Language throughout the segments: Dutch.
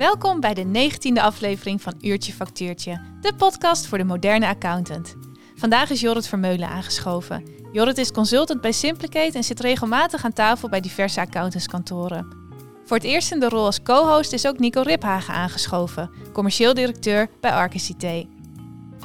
Welkom bij de negentiende aflevering van Uurtje Factuurtje, de podcast voor de moderne accountant. Vandaag is Jorrit Vermeulen aangeschoven. Jorrit is consultant bij Simplicate en zit regelmatig aan tafel bij diverse accountantskantoren. Voor het eerst in de rol als co-host is ook Nico Riphagen aangeschoven, commercieel directeur bij ArcICT.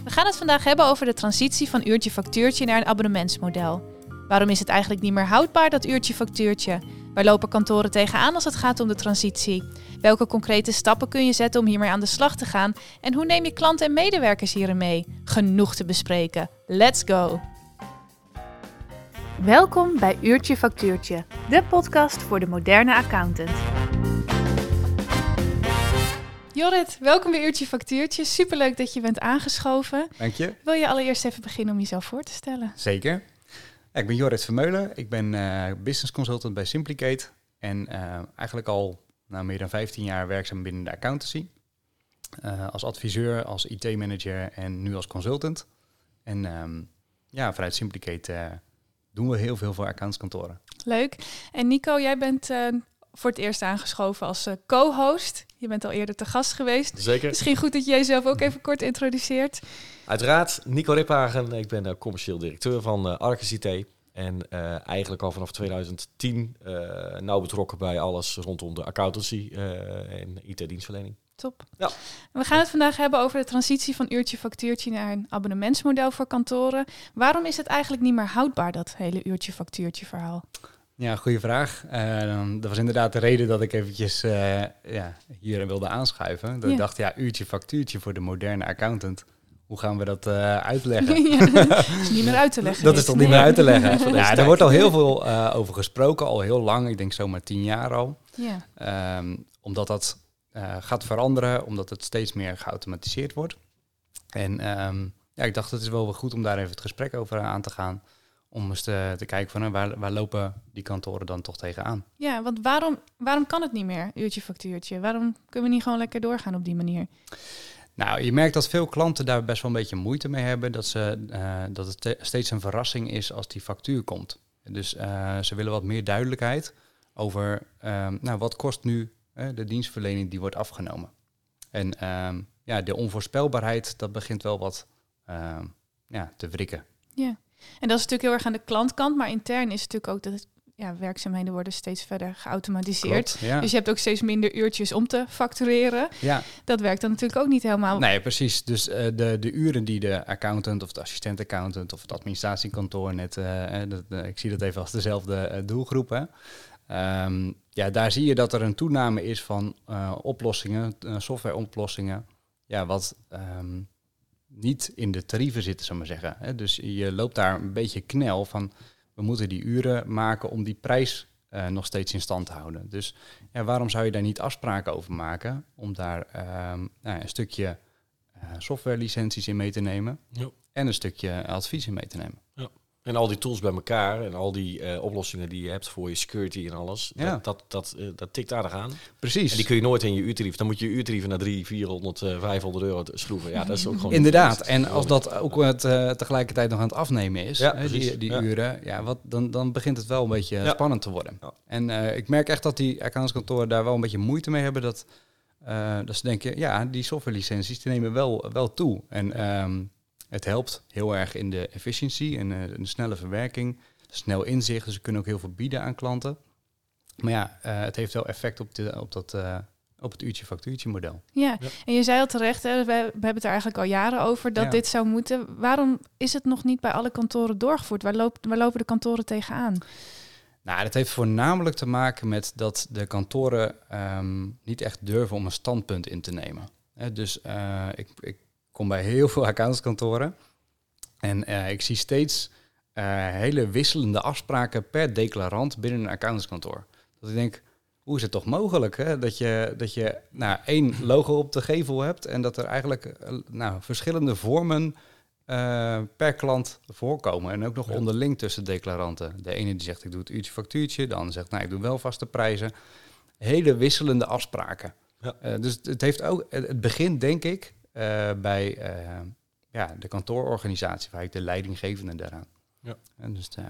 We gaan het vandaag hebben over de transitie van uurtje factuurtje naar een abonnementsmodel. Waarom is het eigenlijk niet meer houdbaar, dat uurtje factuurtje? Waar lopen kantoren tegenaan als het gaat om de transitie? Welke concrete stappen kun je zetten om hiermee aan de slag te gaan? En hoe neem je klanten en medewerkers hierin mee? Genoeg te bespreken. Let's go! Welkom bij Uurtje Factuurtje, de podcast voor de moderne accountant. Jorrit, welkom bij Uurtje Factuurtje. Superleuk dat je bent aangeschoven. Dank je. Wil je allereerst even beginnen om jezelf voor te stellen? Zeker. Ik ben Jorrit Vermeulen. Ik ben uh, business consultant bij Simplicate. En uh, eigenlijk al nou, meer dan 15 jaar werkzaam binnen de accountancy. Uh, als adviseur, als IT-manager en nu als consultant. En um, ja, vanuit Simplicate doen we heel veel voor accountskantoren. Leuk. En Nico, jij bent voor het eerst aangeschoven als co-host. Je bent al eerder te gast geweest. Zeker. Misschien goed dat je jezelf ook even kort introduceert. Uiteraard, Nico Riphagen. Ik ben uh, commercieel directeur van uh, Arcus IT. En uh, eigenlijk al vanaf 2010 nauw betrokken bij alles rondom de accountancy en IT-dienstverlening. Top. Ja. We gaan het vandaag hebben over de transitie van uurtje factuurtje naar een abonnementsmodel voor kantoren. Waarom is het eigenlijk niet meer houdbaar, dat hele uurtje factuurtje verhaal? Ja, goede vraag. Uh, dat was inderdaad de reden dat ik eventjes uh, ja, hier wilde aanschuiven. Dat ja. ik dacht, ja, uurtje factuurtje voor de moderne accountant. Hoe gaan we dat uh, uitleggen? Ja, dat is niet meer uit te leggen. dat is toch niet meer uit te leggen? ja, er wordt al heel veel over gesproken, al heel lang. Ik denk zomaar tien jaar al. Ja. Um, omdat dat gaat veranderen, omdat het steeds meer geautomatiseerd wordt. En um, ja, ik dacht, het is wel goed om daar even het gesprek over aan te gaan om eens te, te kijken van waar, waar lopen die kantoren dan toch tegenaan. Ja, want waarom, waarom kan het niet meer, uurtje factuurtje? Waarom kunnen we niet gewoon lekker doorgaan op die manier? Nou, je merkt dat veel klanten daar best wel een beetje moeite mee hebben. Dat, ze, uh, dat het steeds een verrassing is als die factuur komt. Dus uh, ze willen wat meer duidelijkheid over uh, nou, wat kost nu de dienstverlening die wordt afgenomen. En ehm, ja, de onvoorspelbaarheid, dat begint wel wat ehm, ja, te wrikken. Ja. En dat is natuurlijk heel erg aan de klantkant, maar intern is het natuurlijk ook dat het, ja, werkzaamheden worden steeds verder geautomatiseerd. ja. Dus je hebt ook steeds minder uurtjes om te factureren. Ja. Dat werkt dan natuurlijk ook niet helemaal. Nee, precies. Dus uh, de, de uren die de accountant of de assistent-accountant of het administratiekantoor net, uh, dat, uh, ik zie dat even als dezelfde doelgroep. Hè. Um, ja, daar zie je dat er een toename is van oplossingen, softwareoplossingen. Ja, wat um, niet in de tarieven zitten, zou maar zeggen. Dus je loopt daar een beetje knel van, we moeten die uren maken om die prijs uh, nog steeds in stand te houden. Dus ja, waarom zou je daar niet afspraken over maken om daar um, nou, een stukje uh, softwarelicenties in mee te nemen ja. en een stukje advies in mee te nemen? Ja. En al die tools bij elkaar en al die uh, oplossingen die je hebt voor je security en alles, ja. dat, dat, dat, uh, dat tikt aardig aan. Precies. En die kun je nooit in je uurtarief. Dan moet je je uurtarieven naar 300, 400, uh, 500 euro schroeven. Ja, dat is ook gewoon... Inderdaad. En als dat ook het, uh, tegelijkertijd nog aan het afnemen is, ja, hè, die, die ja. uren, ja, wat, dan, dan begint het wel een beetje spannend te worden. En ik merk echt dat die accountskantoren daar wel een beetje moeite mee hebben. Dat, dat ze denken, ja, die softwarelicenties die nemen wel, wel toe. En... Um, het helpt heel erg in de efficiëntie en uh, de snelle verwerking, snel inzicht. Dus we kunnen ook heel veel bieden aan klanten. Maar ja, uh, het heeft wel effect op, de, op, dat, uh, op het uurtje-factuurtje model. Ja. ja. en je zei al terecht, hè, we, we, hebben het er eigenlijk al jaren over dat ja. dit zou moeten. Waarom is het nog niet bij alle kantoren doorgevoerd? Waar, loopt, waar lopen de kantoren tegenaan? Nou, dat heeft voornamelijk te maken met dat de kantoren um, niet echt durven om een standpunt in te nemen. He, dus ik, ik kom bij heel veel accountskantoren. En uh, ik zie steeds uh, hele wisselende afspraken per declarant binnen een accountskantoor. Dat ik denk, hoe is het toch mogelijk hè? dat je, dat je nou, één logo op de gevel hebt en dat er eigenlijk uh, nou, verschillende vormen per klant voorkomen. En ook nog ja. onderling tussen declaranten. De ene die zegt ik doe het uurtje factuurtje, de ander zegt nou ik doe wel vaste prijzen. Hele wisselende afspraken. Ja. dus het heeft ook, het begint denk ik uh, bij uh, ja, de kantoororganisatie, waar ik de leidinggevende daaraan. Ja. En dus de,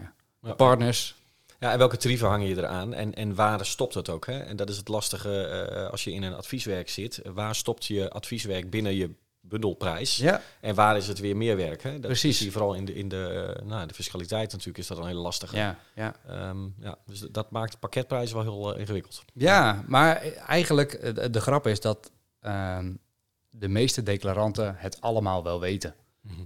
ja. partners. Ja, en welke tarieven hang je eraan? En, en waar stopt het ook? Hè? En dat is het lastige eh, als je in een advieswerk zit. Waar stopt je advieswerk binnen je bundelprijs? Ja, En waar is het weer meer werk? Hè? Dat Precies. zie je vooral in de, in de, eh, nou, de fiscaliteit natuurlijk is dat een hele lastige. ja, ja. Ehm, ja, dus dat maakt de pakketprijs wel heel eh, ingewikkeld. Ja, maar eigenlijk eh, de, de grap is dat ehm, de meeste declaranten het allemaal wel weten.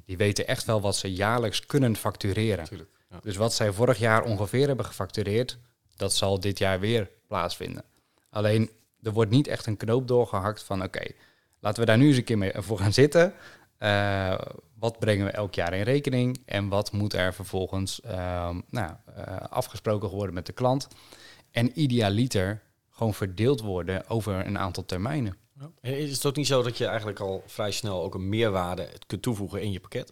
Die weten echt wel wat ze jaarlijks kunnen factureren. Ja. Dus wat zij vorig jaar ongeveer hebben gefactureerd, dat zal dit jaar weer plaatsvinden. Alleen er wordt niet echt een knoop doorgehakt van oké, laten we daar nu eens een keer mee voor gaan zitten. Eh, wat brengen we elk jaar in rekening en wat moet er vervolgens ehm, nou, eh, afgesproken worden met de klant? En idealiter gewoon verdeeld worden over een aantal termijnen. En is het ook niet zo dat je eigenlijk al vrij snel ook een meerwaarde kunt toevoegen in je pakket?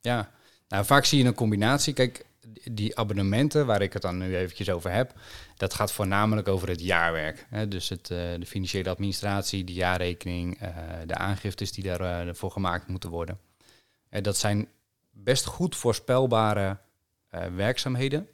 Ja, nou vaak zie je een combinatie. Kijk, die abonnementen waar ik het dan nu eventjes over heb, dat gaat voornamelijk over het jaarwerk. Hè? Dus het, eh, de financiële administratie, de jaarrekening, eh, de aangiftes die daarvoor gemaakt moeten worden. Eh, dat zijn best goed voorspelbare eh, werkzaamheden.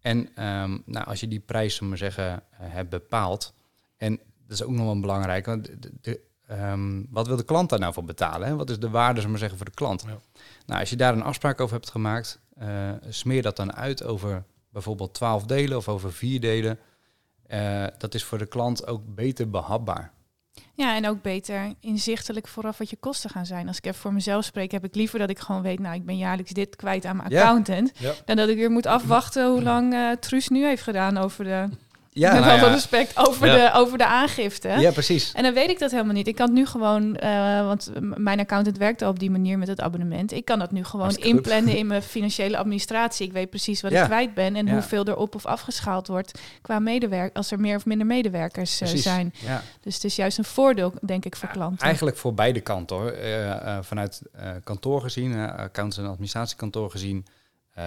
En ehm, nou, als je die prijs, maar zeggen, eh, hebt bepaald, en dat is ook nog wel belangrijk, want de, de, ehm, wat wil de klant daar nou voor betalen? Hè? Wat is de waarde, zullen we maar zeggen, voor de klant? Ja. Nou, als je daar een afspraak over hebt gemaakt, eh, smeer dat dan uit over bijvoorbeeld 12 delen of over vier delen. Eh, dat is voor de klant ook beter behapbaar. Ja, en ook beter inzichtelijk vooraf wat je kosten gaan zijn. Als ik even voor mezelf spreek, heb ik liever dat ik gewoon weet, nou, ik ben jaarlijks dit kwijt aan mijn accountant. Ja. Dan dat ik weer moet afwachten hoe lang eh Truus nu heeft gedaan over de, Ja, met nou alle respect, over, Ja. de, over de aangifte. ja precies. En dan weet ik dat helemaal niet. Ik kan het nu gewoon, eh, want mijn accountant werkt al op die manier met het abonnement. Ik kan dat nu gewoon goed. inplannen in mijn financiële administratie. Ik weet precies wat ik kwijt ben en hoeveel er op of afgeschaald wordt qua medewerk, als er meer of minder medewerkers eh, zijn. Dus het is juist een voordeel, denk ik, voor klanten. Eigenlijk voor beide kanten hoor. Eh, vanuit kantoor gezien, accounts- en administratiekantoor gezien,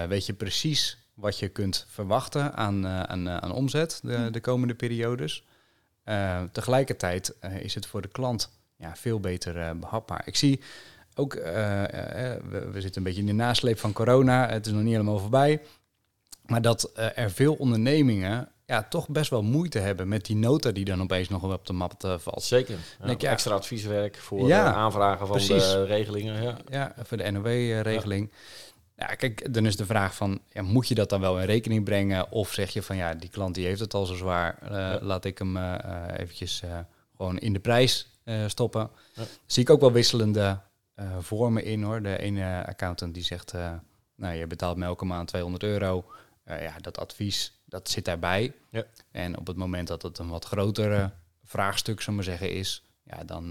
weet je precies wat je kunt verwachten aan, eh, aan, eh, aan omzet de, de komende periodes. Eh, tegelijkertijd is het voor de klant ja, veel beter eh, behapbaar. Ik zie ook, we, we zitten een beetje in de nasleep van corona, het is nog niet helemaal voorbij, maar dat er veel ondernemingen ja, toch best wel moeite hebben met die nota die dan opeens nog op de eh, valt. Zeker. Ja, Denk je, ja. extra advieswerk voor Ja, aanvragen van precies. de regelingen. Ja. Ja, voor de NOW-regeling. Ja. Kijk, dan is de vraag van, ja, moet je dat dan wel in rekening brengen? Of zeg je van, ja, die klant die heeft het al zo zwaar, eh, laat ik hem eh eh, eventjes gewoon in de prijs stoppen. Ja. Zie ik ook wel wisselende vormen in hoor. De ene accountant die zegt, nou, je betaalt me elke maand 200 euro. Ja, dat advies, dat zit daarbij. Ja. En op het moment dat het een wat grotere vraagstuk, zullen we zeggen, is, ja, dan...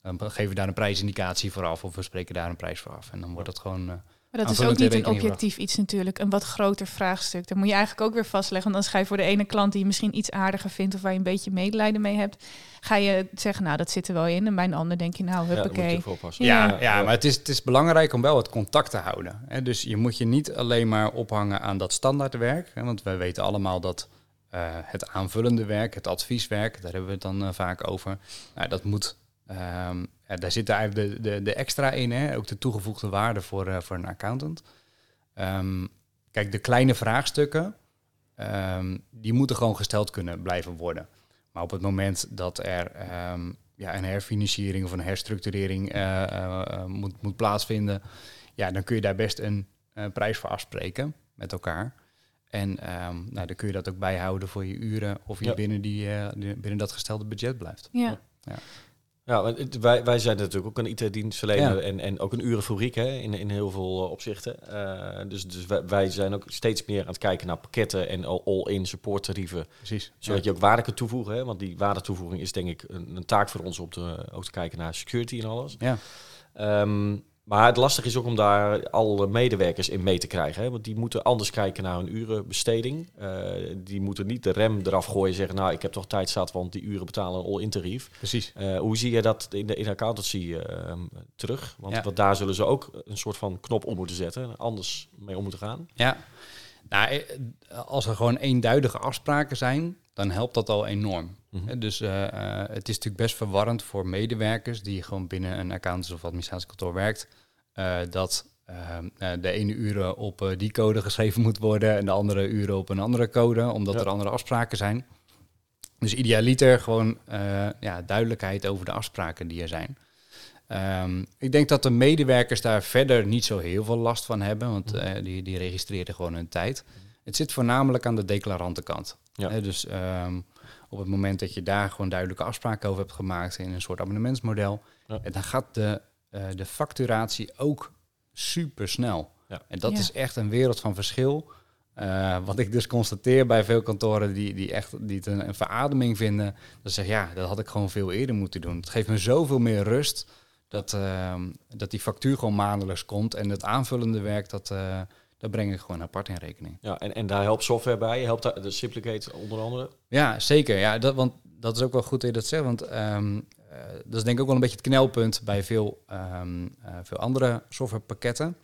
dan geven we daar een prijsindicatie voor af of we spreken daar een prijs voor af. En dan wordt het gewoon... Maar dat is ook niet een objectief iets natuurlijk, een wat groter vraagstuk. Dan moet je eigenlijk ook weer vastleggen, want dan ga je voor de ene klant die je misschien iets aardiger vindt of waar je een beetje medelijden mee hebt, ga je zeggen, nou dat zit er wel in. En bij een ander denk je, nou Ja, daar moet je huppakee. oppassen. Ja. ja, ja, maar het is, het is belangrijk om wel het contact te houden. Hè? Dus je moet je niet alleen maar ophangen aan dat standaardwerk. Hè? Want wij weten allemaal dat eh, het aanvullende werk, het advieswerk, daar hebben we het dan eh, vaak over. Nou, dat moet... ehm, ja, daar zit eigenlijk de, de, de extra in, hè? ook de toegevoegde waarde voor, eh, voor een accountant. Ehm, kijk, de kleine vraagstukken, ehm, die moeten gewoon gesteld kunnen blijven worden. Maar op het moment dat er ehm, ja, een herfinanciering of een herstructurering eh, eh, moet, moet plaatsvinden, ja, dan kun je daar best een eh, prijs voor afspreken met elkaar. En ehm, nou, dan kun je dat ook bijhouden voor je uren of je Ja. binnen, die, eh, die- binnen dat gestelde budget blijft. Ja. Ja, want het- wij, wij zijn natuurlijk ook een IT-dienstverlener Ja. en, en ook een urenfabriek hè, in, in heel veel eh, opzichten. Eh, dus dus wij, wij zijn ook steeds meer aan het kijken naar pakketten en all- all-in supporttarieven. Precies. Zodat je ook waarde kunt toevoegen. Hè? Want die waardetoevoeging is denk ik een, een taak voor ons om te, ook te kijken naar security en alles. Ja. Ehm, maar het lastige is ook om daar alle medewerkers in mee te krijgen. Hè? Want die moeten anders kijken naar hun urenbesteding. Eh, die moeten niet de rem eraf gooien en zeggen... nou, ik heb toch tijd zat, want die uren betalen een all-in tarief. Precies. Eh, hoe zie je dat in de in accountancy ehm, terug? Want, Ja. want daar zullen ze ook een soort van knop om moeten zetten. en Anders mee om moeten gaan. Ja, nou, eh, als er gewoon eenduidige afspraken zijn, dan helpt dat al enorm. Mhm. Dus eh, eh, het is natuurlijk best verwarrend voor medewerkers die gewoon binnen een accountants- of administratiekantoor werkt, eh, dat ehm, eh, de ene uren op die code geschreven moet worden en de andere uren op een andere code, omdat Ja. er andere afspraken zijn. Dus idealiter gewoon ja, duidelijkheid over de afspraken die er zijn. Ehm, ik denk dat de medewerkers daar verder niet zo heel veel last van hebben, want Mhm. die, die registreren gewoon hun tijd. Het zit voornamelijk aan de declarantenkant. Ja. Hè, dus ehm, op het moment dat je daar gewoon duidelijke afspraken over hebt gemaakt in een soort abonnementsmodel, Ja. en dan gaat de, eh, de facturatie ook super snel. Ja. En dat Ja. is echt een wereld van verschil. Eh, wat ik dus constateer bij veel kantoren die, die echt die het een, een verademing vinden. Dat ze zeggen, ja, dat had ik gewoon veel eerder moeten doen. Het geeft me zoveel meer rust dat, ehm, dat die factuur gewoon maandelijks komt. En het aanvullende werk, dat, eh, dat breng ik gewoon apart in rekening. Ja, en, en daar helpt software bij. Helpt daar, de Simplicate onder andere. Ja, zeker. Ja, dat, want dat is ook wel goed dat je dat zegt. Want ehm, eh, dat is denk ik ook wel een beetje het knelpunt bij veel, ehm, eh, veel andere softwarepakketten.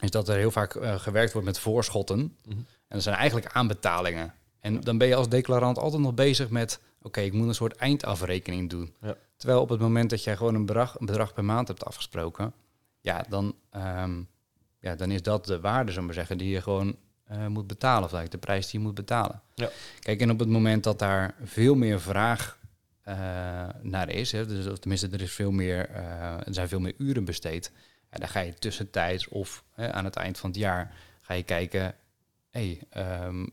Is dat er heel vaak eh, gewerkt wordt met voorschotten. Mhm. En dat zijn eigenlijk aanbetalingen. En dan ben je als declarant altijd nog bezig met... oké, ik moet een soort eindafrekening doen. Ja. Terwijl op het moment dat jij gewoon een bedrag, een bedrag per maand hebt afgesproken... ja, dan, ehm, ja, dan is dat de waarde, zullen we maar zeggen... die je gewoon eh, moet betalen. Of eigenlijk de prijs die je moet betalen. Ja. Kijk, en op het moment dat daar veel meer vraag eh, naar is... Hè, dus, of tenminste, er, is veel meer, eh, er zijn veel meer uren besteed... Ja, dan ga je tussentijds of aan het eind van het jaar ga je kijken, hey, ehm,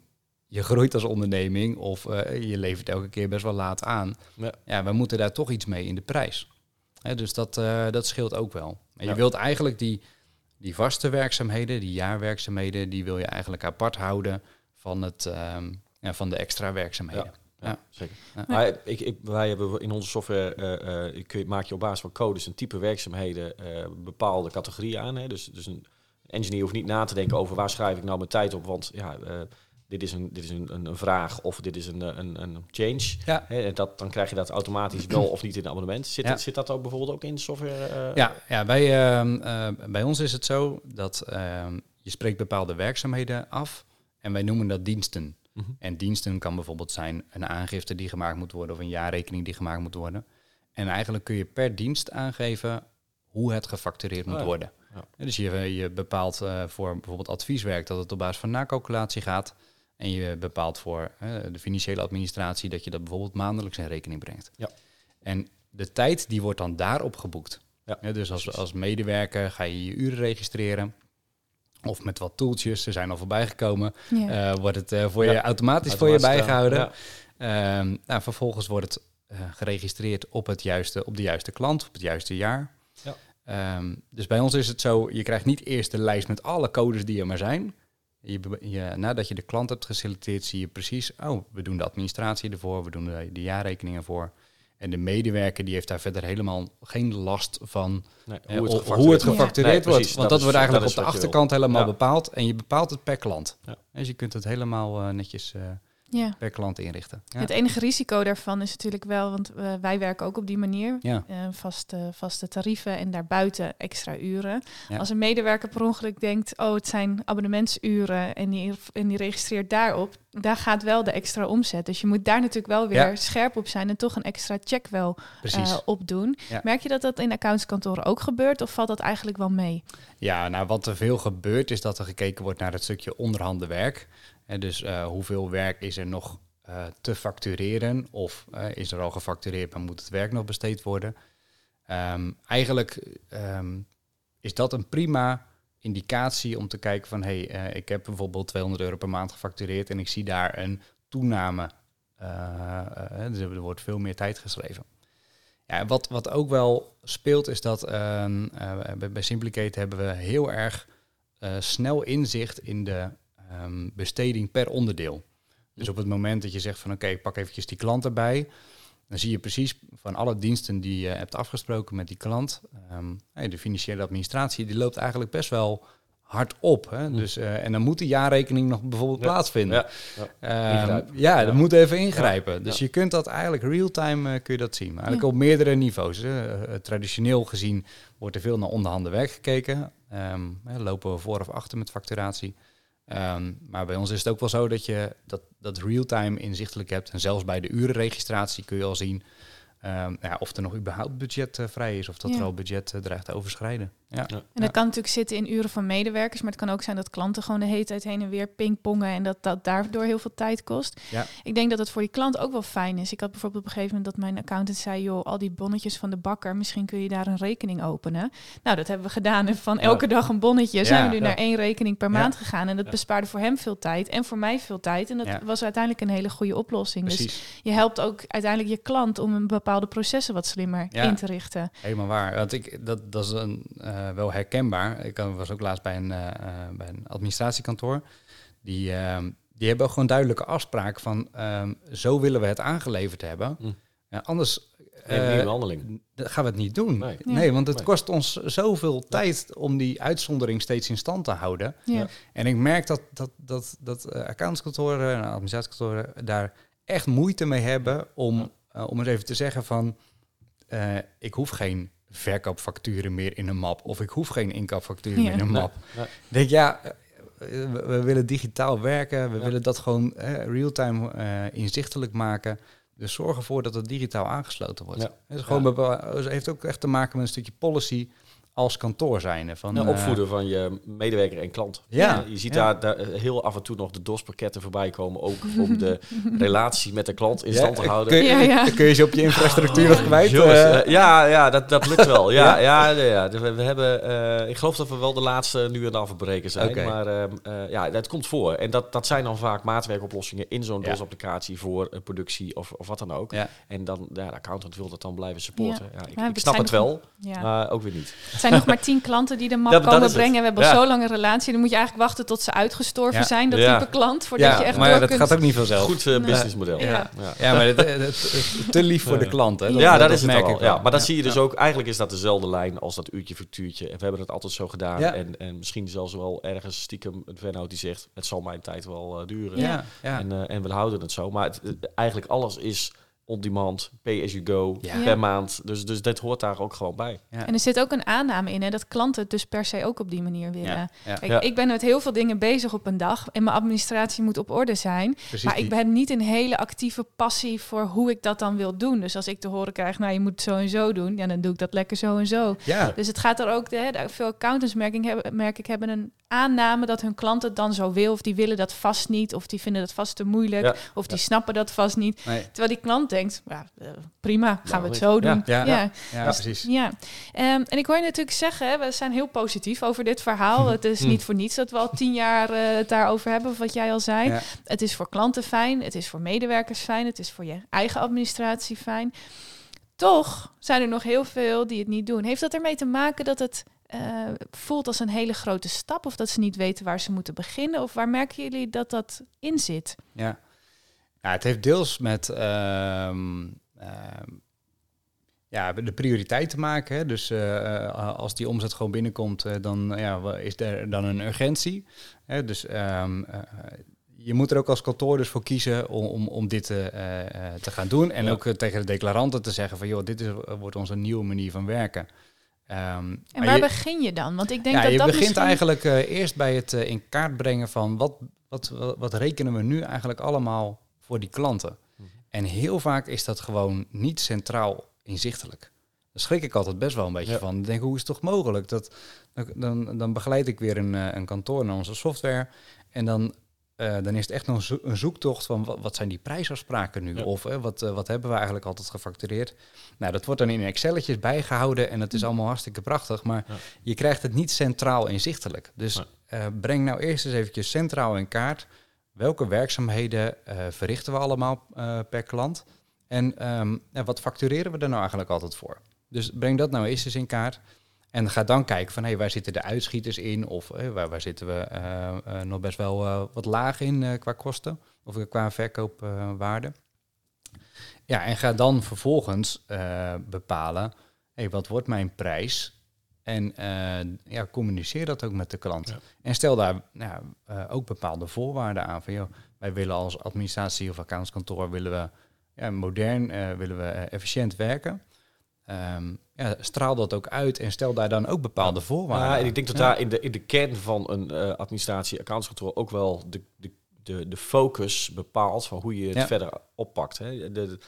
je groeit als onderneming of je levert elke keer best wel laat aan. Ja. Ja, we moeten daar toch iets mee in de prijs. Hè, dus dat, dat scheelt ook wel. En je wilt eigenlijk die, die vaste werkzaamheden, die jaarwerkzaamheden, die wil je eigenlijk apart houden van, het, ehm, ja, van de extra werkzaamheden. Ja, Ja. zeker. Ja. Maar ik, ik, wij hebben in onze software, eh, eh, kun je, maak je op basis van codes een type werkzaamheden eh, bepaalde categorieën aan. Hè? Dus, dus een engineer hoeft niet na te denken over waar schrijf ik nou mijn tijd op, want ja, dit is, een, dit is een, een, een vraag of dit is een, een, een change. Ja. Dat, dan krijg je dat automatisch wel of niet in het abonnement. Zit, Ja. zit dat ook bijvoorbeeld ook in de software? eh? Ja, ja bij, ehm, eh, bij ons is het zo dat ehm, je spreekt bepaalde werkzaamheden af en wij noemen dat diensten. Mhm. En diensten kan bijvoorbeeld zijn een aangifte die gemaakt moet worden of een jaarrekening die gemaakt moet worden. En eigenlijk kun je per dienst aangeven hoe het gefactureerd moet Oh ja. worden. Dus je, je bepaalt eh, voor bijvoorbeeld advieswerk dat het op basis van nakalculatie gaat. En je bepaalt voor de financiële administratie dat je dat bijvoorbeeld maandelijks in rekening brengt. Ja. En de tijd die wordt dan daarop geboekt. Ja, Ja, dus als, als medewerker ga je je uren registreren. Of met wat tooltjes, ze zijn al voorbij gekomen. Ja. Eh, wordt het eh, voor Ja, je automatisch voor je bijgehouden. Ehm, nou, vervolgens wordt het eh, geregistreerd op, het juiste, op de juiste klant, op het juiste jaar. Ja. Ehm, dus bij ons is het zo, je krijgt niet eerst de lijst met alle codes die er maar zijn. Je, nadat je de klant hebt geselecteerd, zie je precies, oh, we doen de administratie ervoor, we doen de, de jaarrekeningen voor. En de medewerker die heeft daar verder helemaal geen last van Nee, eh, hoe het gefactureerd wordt. Nee, precies, Want dat, is- wordt eigenlijk dat op de achterkant helemaal Ja. bepaald. En je bepaalt het per klant. Ja. Dus je kunt het helemaal eh, netjes eh, ja. per klant inrichten. Ja. Het enige risico daarvan is natuurlijk wel, want eh, wij werken ook op die manier. Ja. eh, vaste, vaste tarieven en daarbuiten extra uren. Als een medewerker per ongeluk denkt, oh het zijn abonnementsuren en die, en die registreert daarop, daar gaat wel de extra omzet. Dus je moet daar natuurlijk wel weer scherp op zijn en toch een extra check wel Precies. eh, op doen. Merk je dat dat in accountskantoren ook gebeurt of valt dat eigenlijk wel mee? Ja, nou wat er veel gebeurt is dat er gekeken wordt naar het stukje onderhanden werk. En dus eh, hoeveel werk is er nog eh, te factureren of eh, is er al gefactureerd, maar moet het werk nog besteed worden? Ehm, eigenlijk ehm, is dat een prima indicatie om te kijken van hé, hey, ik heb bijvoorbeeld 200 euro per maand gefactureerd en ik zie daar een toename. dus er wordt veel meer tijd geschreven. Ja, wat, wat ook wel speelt is dat ehm, eh, bij, Simplicate hebben we heel erg snel inzicht in de ehm, besteding per onderdeel. Dus op het moment dat je zegt van oké, ik pak eventjes die klant erbij, dan zie je precies van alle diensten die je hebt afgesproken met die klant, ehm, hey, de financiële administratie, die loopt eigenlijk best wel hard op. Hè? Mm. Dus, eh, en dan moet de jaarrekening nog bijvoorbeeld Ja. plaatsvinden. Ja, ja. Ehm, ja, Ja. dan moet even ingrijpen. Dus Ja. je kunt dat eigenlijk real-time eh, kun je dat zien. Maar eigenlijk Ja. op meerdere niveaus. Hè. Eh, traditioneel gezien wordt er veel naar onderhanden werk gekeken. Ehm, hè, lopen we voor of achter met facturatie. Ehm, maar bij ons is het ook wel zo dat je dat, dat real-time inzichtelijk hebt. En zelfs bij de urenregistratie kun je al zien ehm, ja, of er nog überhaupt budget eh, vrij is of dat Ja. er al budget eh, dreigt te overschrijden. Ja. En dat kan natuurlijk zitten in uren van medewerkers, maar het kan ook zijn dat klanten gewoon de hele tijd heen en weer pingpongen en dat dat daardoor heel veel tijd kost. Ja. Ik denk dat het voor die klant ook wel fijn is. Ik had bijvoorbeeld op een gegeven moment dat mijn accountant zei, joh, al die bonnetjes van de bakker, misschien kun je daar een rekening openen. Nou, dat hebben we gedaan en van elke dag een bonnetje zijn we nu ja. naar één rekening per Ja. maand gegaan en dat Ja. bespaarde voor hem veel tijd en voor mij veel tijd en dat Ja. was uiteindelijk een hele goede oplossing. Dus je helpt ook uiteindelijk je klant om een bepaalde processen wat slimmer Ja. in te richten. helemaal waar. Want ik, dat, dat is een, eh, wel herkenbaar. Ik eh, was ook laatst bij een, eh, eh, bij een administratiekantoor. Die, ehm, die hebben ook gewoon duidelijke afspraak van ehm, zo willen we het aangeleverd hebben. Hm. Ja, anders Neem eh, dan gaan we het niet doen. Nee. Want het Nee. kost ons zoveel tijd om die uitzondering steeds in stand te houden. Ja. Ja. En ik merk dat, dat, dat, dat eh, accountskantoren en administratiekantoren daar echt moeite mee hebben om, eh, om eens even te zeggen van eh, ik hoef geen verkoopfacturen meer in een map of ik hoef geen inkoopfacturen Ja. meer in een map. nee. Denk ja, eh, we, we willen digitaal werken, we Ja. willen dat gewoon eh, real-time eh, inzichtelijk maken. Dus zorg ervoor dat het digitaal aangesloten wordt. Ja. Het, is gewoon Ja. heeft ook echt te maken met een stukje policy als kantoor zijnde. Van, Nou, eh, opvoeden van je medewerker en klant. Ja. Je ziet Ja. daar, daar heel af en toe nog de DOS-pakketten voorbij komen. Ook om de relatie met de klant in ja, stand te houden. Kun je, Ja, ja. kun je ze op je infrastructuur nog kwijt? Jongens, eh? eh, ja, ja dat, dat lukt wel. Ja, Ja? ja? Ja, ja, We, we hebben, eh, ik geloof dat we wel de laatste nu aan het afbreken zijn. Maar eh, ja, dat komt voor. En dat, dat zijn dan vaak maatwerkoplossingen in zo'n Ja. DOS-applicatie voor productie of, of wat dan ook. ja. En dan, ja, de accountant wil dat dan blijven supporten. Ja. ik, Ja, ik snap het wel, Ja. maar ook weer niet. Het zijn nog maar tien klanten die de map dat komen het. brengen. We hebben Ja. al zo lang een relatie. Dan moet je eigenlijk wachten tot ze uitgestorven Ja. zijn, dat Ja. type klant, voordat ja, je echt maar door dat kunt. gaat ook niet vanzelf. Goed eh, businessmodel. Ja. Ja. Ja, maar het, het- het- te lief voor de klant. Hè? Ja, dat, is het merk al. ik. Ja, maar dat Ja. zie je dus Ja. ook. Eigenlijk is dat dezelfde lijn als dat uurtje factuurtje. En we hebben het altijd zo gedaan. Ja. En, en misschien zelfs wel ergens stiekem een vennoot die zegt... het zal mijn tijd wel eh, duren. Ja, ja. En, eh, en we houden het zo. Maar het, het- eigenlijk alles is on-demand, pay as you go, Ja. per Ja. maand. Dus, dus dit hoort daar ook gewoon bij. Ja. En er zit ook een aanname in, hè, dat klanten het dus per se ook op die manier willen. Ja, ja. Kijk, Ja. ik ben met heel veel dingen bezig op een dag en mijn administratie moet op orde zijn. Precies maar die- ik ben niet een hele actieve passie voor hoe ik dat dan wil doen. Dus als ik te horen krijg, nou je moet het zo en zo doen, ja, dan doe ik dat lekker zo en zo. Ja, Dus het gaat er ook, hè, de- veel accountants merk ik, hebben, merk ik hebben een aanname dat hun klant het dan zo wil. Of die willen dat vast niet. Of die vinden dat vast te moeilijk. Ja. Of die snappen dat vast niet. nee. Terwijl die klant denkt, ja, eh, prima, gaan we het zo ja, doen. ja, ja. ja, Dus- precies. Ja, Ehm, en ik hoor je natuurlijk zeggen, we zijn heel positief over dit verhaal. Het is Hm. niet voor niets dat we al tien jaar eh, het daarover hebben, wat jij al zei. Ja. Het is voor klanten fijn, het is voor medewerkers fijn, het is voor je eigen administratie fijn. Toch zijn er nog heel veel die het niet doen. Heeft dat ermee te maken dat het eh, voelt als een hele grote stap of dat ze niet weten waar ze moeten beginnen? Of waar merken jullie dat dat in zit? Ja. Ja, het heeft deels met ehm, ehm, ja, de prioriteit te maken. Hè. Dus eh, eh, als die omzet gewoon binnenkomt, eh, dan ja, is er dan een urgentie. Hè. Dus ehm, eh, je moet er ook als kantoor dus voor kiezen om, om, om dit te gaan doen. En Ja. ook tegen de declaranten te zeggen van, joh, dit is, wordt onze nieuwe manier van werken. En waar je- begin je dan? Want ik denk ja, dat je dat begint misschien... eigenlijk eerst bij het in kaart brengen van wat, wat, wat, wat rekenen we nu eigenlijk allemaal voor die klanten. En heel vaak is dat gewoon niet centraal inzichtelijk. Daar schrik ik altijd best wel een beetje Ja. van. Ik denk, hoe is het toch mogelijk? Dat, dan, dan begeleid ik weer een, eh, een kantoor naar onze software. En dan, eh, dan is het echt nog een, zo- een zoektocht van wat, wat zijn die prijsafspraken nu? Ja. Of eh, wat, wat hebben we eigenlijk altijd gefactureerd? Nou, dat wordt dan in Excelletjes bijgehouden en dat is allemaal hartstikke prachtig. Maar Ja. je krijgt het niet centraal inzichtelijk. Dus breng nou eerst eens eventjes centraal in kaart. Welke werkzaamheden eh, verrichten we allemaal eh, per klant? En ehm, wat factureren we er nou eigenlijk altijd voor? Dus breng dat nou eerst eens in kaart. En ga dan kijken van hey, waar zitten de uitschieters in? Of eh, waar, waar zitten we nog best wel wat laag in qua kosten? Of qua verkoopwaarde? ja, en ga dan vervolgens bepalen, hey, wat wordt mijn prijs? En eh, ja, communiceer dat ook met de klant. Ja. En stel daar nou, eh, ook bepaalde voorwaarden aan. Van, joh, wij willen als administratie of accountskantoor willen we ja, modern, eh, willen we efficiënt werken. Ehm, ja, straal dat ook uit en stel daar dan ook bepaalde voorwaarden Ja, en aan. ik denk dat daar in de, in de kern van een administratie, accountskantoor ook wel de, de, de, de focus bepaalt van hoe je het verder oppakt. Hè. De, de-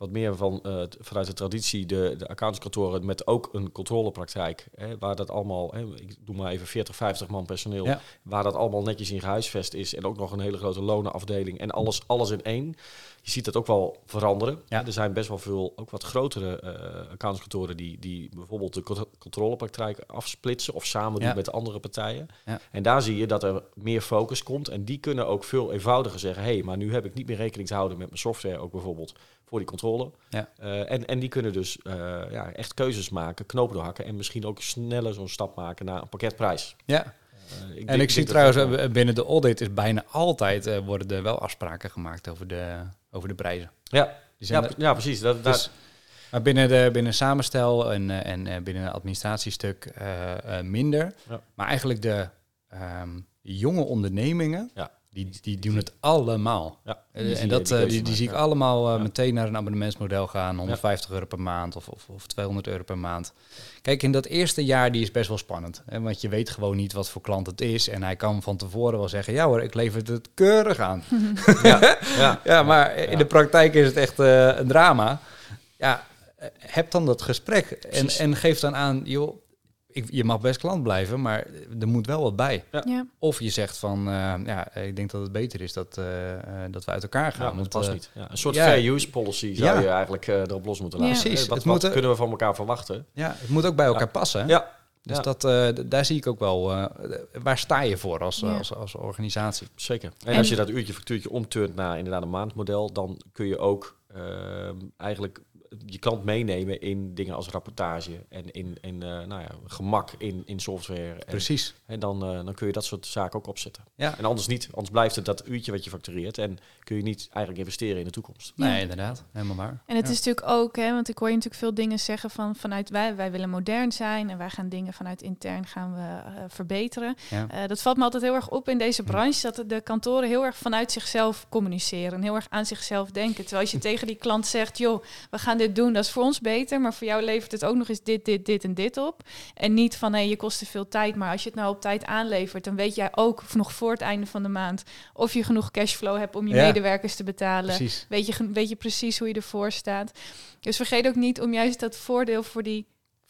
wat meer van, eh, vanuit de traditie de, de accountantskantoren met ook een controlepraktijk. Hè, waar dat allemaal, hè, ik doe maar even 40, 50 man personeel. Ja. Waar dat allemaal netjes in gehuisvest is. En ook nog een hele grote lonenafdeling. En alles, alles in één. Je ziet dat ook wel veranderen. Ja. Er zijn best wel veel, ook wat grotere eh accountantskantoren die, die bijvoorbeeld de contro- controlepraktijk afsplitsen of samen doen met andere partijen. Ja. En daar zie je dat er meer focus komt. En die kunnen ook veel eenvoudiger zeggen: hé, hey, maar nu heb ik niet meer rekening te houden met mijn software, ook bijvoorbeeld voor die controle. Ja. Eh, en, en die kunnen dus eh, ja, echt keuzes maken, knopen doorhakken en misschien ook sneller zo'n stap maken naar een pakketprijs. Ja, Eh, en denk- ik zie dat trouwens dat binnen de audit is bijna altijd worden er wel afspraken gemaakt over de, over de prijzen. ja, ja, er- precies. Dat, dat, Dus, maar binnen, de, binnen samenstel en, en binnen het administratiestuk minder. Ja. Maar eigenlijk de ehm, jonge ondernemingen, Ja. Die, die doen het allemaal. ja, Eh, die en dat, die eh, keuze die, die zie ik allemaal eh, Ja. meteen naar een abonnementsmodel gaan. 150 euro per maand of, of, of 200 euro per maand. Kijk, in dat eerste jaar die is best wel spannend. Hè, want je weet gewoon niet wat voor klant het is. En hij kan van tevoren wel zeggen, ja hoor, ik lever het keurig aan. Ja, ja. Ja, maar in Ja. de praktijk is het echt een drama. Ja, heb dan dat gesprek en, en geef dan aan, joh, ik, je mag best klant blijven, maar er moet wel wat bij. Ja. Of je zegt van, eh, ja, ik denk dat het beter is dat, eh, eh, dat we uit elkaar gaan. Ja, dat want, past niet. Ja, een soort ja. fair use policy zou Ja. je eigenlijk erop los moeten Ja. laten. Precies. Wat, Het wat moet, kunnen we van elkaar verwachten? Ja, het moet ook bij elkaar Ja. passen. Ja, Dus Ja. dat, eh, daar zie ik ook wel, eh, waar sta je voor als, Ja. als, als organisatie? zeker. En, En- als je dat uurtje factuurtje omturnt naar inderdaad een maandmodel, dan kun je ook ehm, eigenlijk je klant meenemen in dingen als rapportage en in, in eh, nou ja, gemak in, in software. En, Precies. en dan, eh, dan kun je dat soort zaken ook opzetten. Ja. En anders niet, anders blijft het dat uurtje wat je factureert en kun je niet eigenlijk investeren in de toekomst. Ja. Nee, inderdaad. Helemaal waar. En het Ja. is natuurlijk ook, hè, want ik hoor je natuurlijk veel dingen zeggen van vanuit wij, wij willen modern zijn en wij gaan dingen vanuit intern gaan we eh, verbeteren. Ja. Eh, dat valt me altijd heel erg op in deze branche, dat de kantoren heel erg vanuit zichzelf communiceren en heel erg aan zichzelf denken. Terwijl als je tegen die klant zegt, joh, we gaan dit doen, dat is voor ons beter, maar voor jou levert het ook nog eens dit, dit, dit en dit op. En niet van, hé, je kost te veel tijd, maar als je het nou op tijd aanlevert, dan weet jij ook nog voor het einde van de maand of je genoeg cashflow hebt om je Ja. medewerkers te betalen. Precies. Weet je, weet je precies hoe je ervoor staat. Dus vergeet ook niet om juist dat voordeel voor die,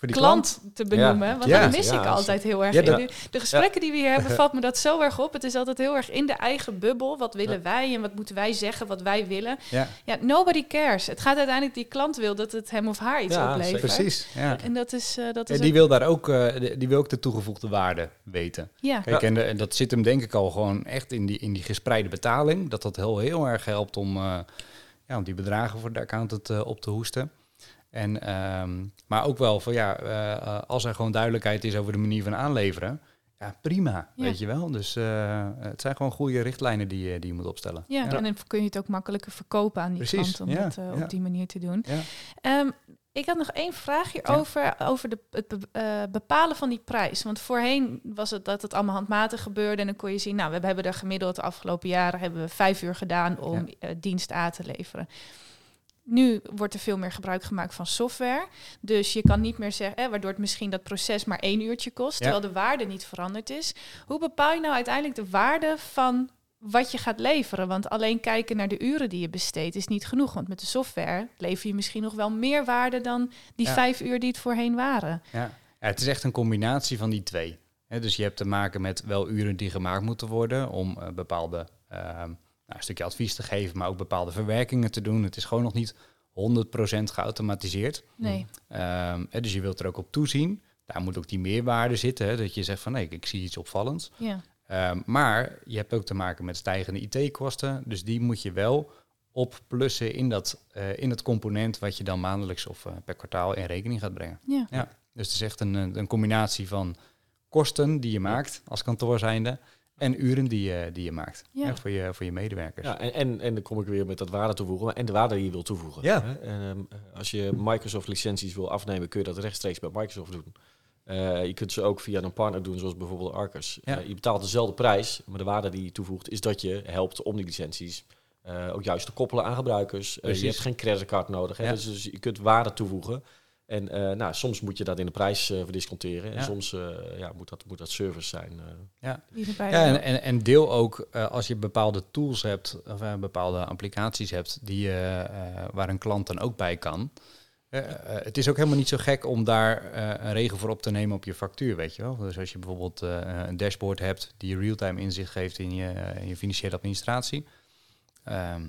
die klant, te benoemen. Ja. Want Ja. dat mis Ja, ik altijd heel erg. Ja, in dat- de, de gesprekken die we hier hebben, valt me dat zo erg op. Het is altijd heel erg in de eigen bubbel. Wat willen Ja. wij en wat moeten wij zeggen, wat wij willen. Ja, Ja, nobody cares. Het gaat uiteindelijk die klant wil dat het hem of haar iets Ja, oplevert. precies. Ja. En dat is, eh, dat is En die ook- wil daar ook, eh, de- die wil ook de toegevoegde waarde weten. ja. Kijk, en, de- en dat zit hem denk ik al gewoon echt in die, in die gespreide betaling. Dat dat heel, heel erg helpt om, eh, ja, om die bedragen voor de accountant eh, op te hoesten. En, ehm, maar ook wel van ja, eh, eh, als er gewoon duidelijkheid is over de manier van aanleveren. Ja, prima, Ja. weet je wel. Dus eh, het zijn gewoon goede richtlijnen die, je- die je moet opstellen. Ja, Ja. en dan kun je het ook makkelijker verkopen aan die Precies, klant om ja, dat ja. op die manier te doen. Ja. Ehm, ik had nog één vraag hierover, over de, het be- bepalen van die prijs. Want voorheen was het dat het allemaal handmatig gebeurde en dan kon je zien, nou, we hebben er gemiddeld de afgelopen jaren hebben we vijf uur gedaan om dienst A te leveren. Nu wordt er veel meer gebruik gemaakt van software. Dus je kan niet meer zeggen, waardoor het misschien dat proces maar één uurtje kost, Ja. terwijl de waarde niet veranderd is. Hoe bepaal je nou uiteindelijk de waarde van wat je gaat leveren? Want alleen kijken naar de uren die je besteedt is niet genoeg. Want met de software lever je misschien nog wel meer waarde dan die Ja. vijf uur die het voorheen waren. Ja. ja, het is echt een combinatie van die twee. Dus je hebt te maken met wel uren die gemaakt moeten worden om eh, bepaalde ehm, nou, een stukje advies te geven, maar ook bepaalde verwerkingen te doen. Het is gewoon nog niet 100% geautomatiseerd. Nee. Ehm, hè, dus je wilt er ook op toezien. Daar moet ook die meerwaarde zitten. Hè, dat je zegt van nee, ik zie iets opvallends. Ja. Ehm, maar je hebt ook te maken met stijgende IT-kosten. Dus die moet je wel opplussen in dat, eh, in het component wat je dan maandelijks of eh, per kwartaal in rekening gaat brengen. Ja. Ja, dus het is echt een, een combinatie van kosten die je maakt als kantoor zijnde en uren die je, die je maakt Ja. voor, je, voor je medewerkers. Ja, en, en, en dan kom ik weer met dat waarde toevoegen en de waarde die je wil toevoegen. Ja. Hè? En, ehm, als je Microsoft licenties wil afnemen, kun je dat rechtstreeks bij Microsoft doen. Eh, je kunt ze ook via een partner doen, zoals bijvoorbeeld Arcus. Ja. Eh, je betaalt dezelfde prijs, maar de waarde die je toevoegt is dat je helpt om die licenties eh, ook juist te koppelen aan gebruikers. Eh, je hebt geen creditcard nodig, hè? Ja. Dus, dus je kunt waarde toevoegen. En eh, nou, soms moet je dat in de prijs eh, verdisconteren. En soms eh, ja, moet, dat, moet dat service zijn. eh. Ja, ja en, en, en deel ook eh, als je bepaalde tools hebt, of eh, bepaalde applicaties hebt, die, waar een klant dan ook bij kan. Het is ook helemaal niet zo gek om daar eh, een regel voor op te nemen op je factuur, weet je wel. Dus als je bijvoorbeeld eh, een dashboard hebt die je real-time inzicht geeft in je, in je financiële administratie. ehm,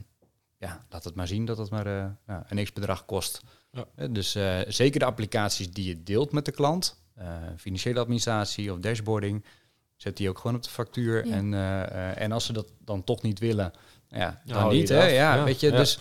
ja, laat het maar zien dat het maar eh, een x-bedrag kost. Ja. Eh, dus eh, zeker de applicaties die je deelt met de klant, eh, financiële administratie of dashboarding, zet die ook gewoon op de factuur. Ja. En, eh, eh, en als ze dat dan toch niet willen, ja, dan niet. Hè? Ja, weet je, ja, dus.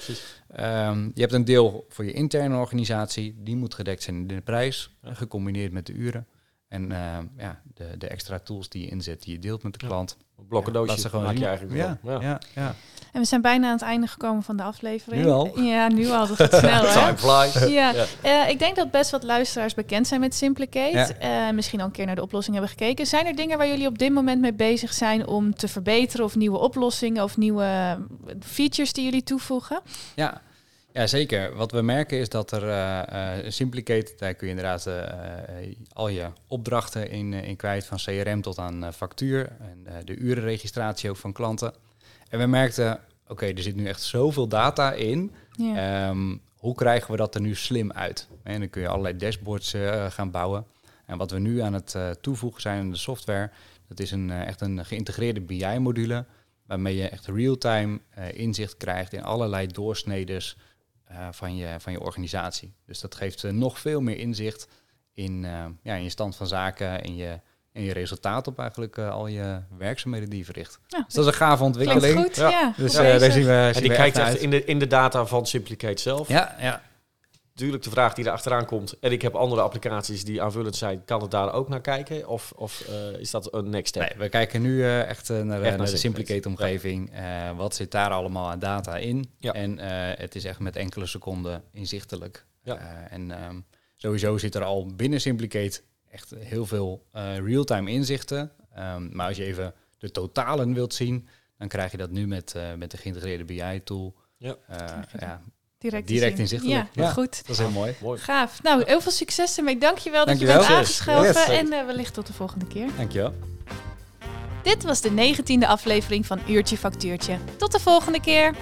Ehm, je hebt een deel voor je interne organisatie, die moet gedekt zijn in de prijs, Ja. gecombineerd met de uren. En ja, de, de extra tools die je inzet, die je deelt met de Ja. klant. Blokkendoosje gewoon maak je eigenlijk ja, wel. ja. Ja, En we zijn bijna aan het einde gekomen van de aflevering. Nu al? Ja, nu al. Dat gaat snel, hè? Time flies. Ja, Ja. eh, ik denk dat best wat luisteraars bekend zijn met Simplicate. Ja. Eh, misschien al een keer naar de oplossing hebben gekeken. Zijn er dingen waar jullie op dit moment mee bezig zijn om te verbeteren? Of nieuwe oplossingen of nieuwe features die jullie toevoegen? Ja, ja, zeker. Wat we merken is dat er eh eh, Simplicate, daar kun je inderdaad eh, al je opdrachten in, in kwijt, van CRM tot aan factuur en de urenregistratie ook van klanten. En we merkten, oké, er zit nu echt zoveel data in. Ja. Ehm, hoe krijgen we dat er nu slim uit? En dan kun je allerlei dashboards gaan bouwen. En wat we nu aan het toevoegen zijn in de software, dat is een, echt een geïntegreerde BI-module, waarmee je echt real-time inzicht krijgt in allerlei doorsnedes eh, van, je, van je organisatie. Dus dat geeft eh, nog veel meer inzicht in, eh, ja, in je stand van zaken en je, en je resultaat op eigenlijk al je werkzaamheden die je verricht. Ja, Dus dat is een gave klinkt ontwikkeling. goed. Ja, Ja. Dus eh, daar zien we, En die we kijkt echt echt uit. in de, in de data van Simplicate zelf. Ja, ja. Natuurlijk de vraag die er achteraan komt. En ik heb andere applicaties die aanvullend zijn. Kan het daar ook naar kijken? Of, of eh, is dat een next step? Nee, we kijken nu eh, echt eh, naar, Echt naar naar de Simplicate. Simplicate-omgeving. Eh, wat zit daar allemaal aan data in? Ja. En eh, het is echt met enkele seconden inzichtelijk. Ja. Eh, en ehm, sowieso zit er al binnen Simplicate echt heel veel eh, real-time inzichten. Ehm, maar als je even de totalen wilt zien, dan krijg je dat nu met, eh, met de geïntegreerde BI-tool. Ja. ja, Direct, direct inzichtelijk. Ja, Ja. goed. dat is heel mooi. Mooi. Gaaf. Nou, heel veel succes ermee. Dankjewel dat je bent aangeschoven. Yes. en eh, wellicht tot de volgende keer. Dankjewel. Dit was de negentiende aflevering van Uurtje Factuurtje. Tot de volgende keer.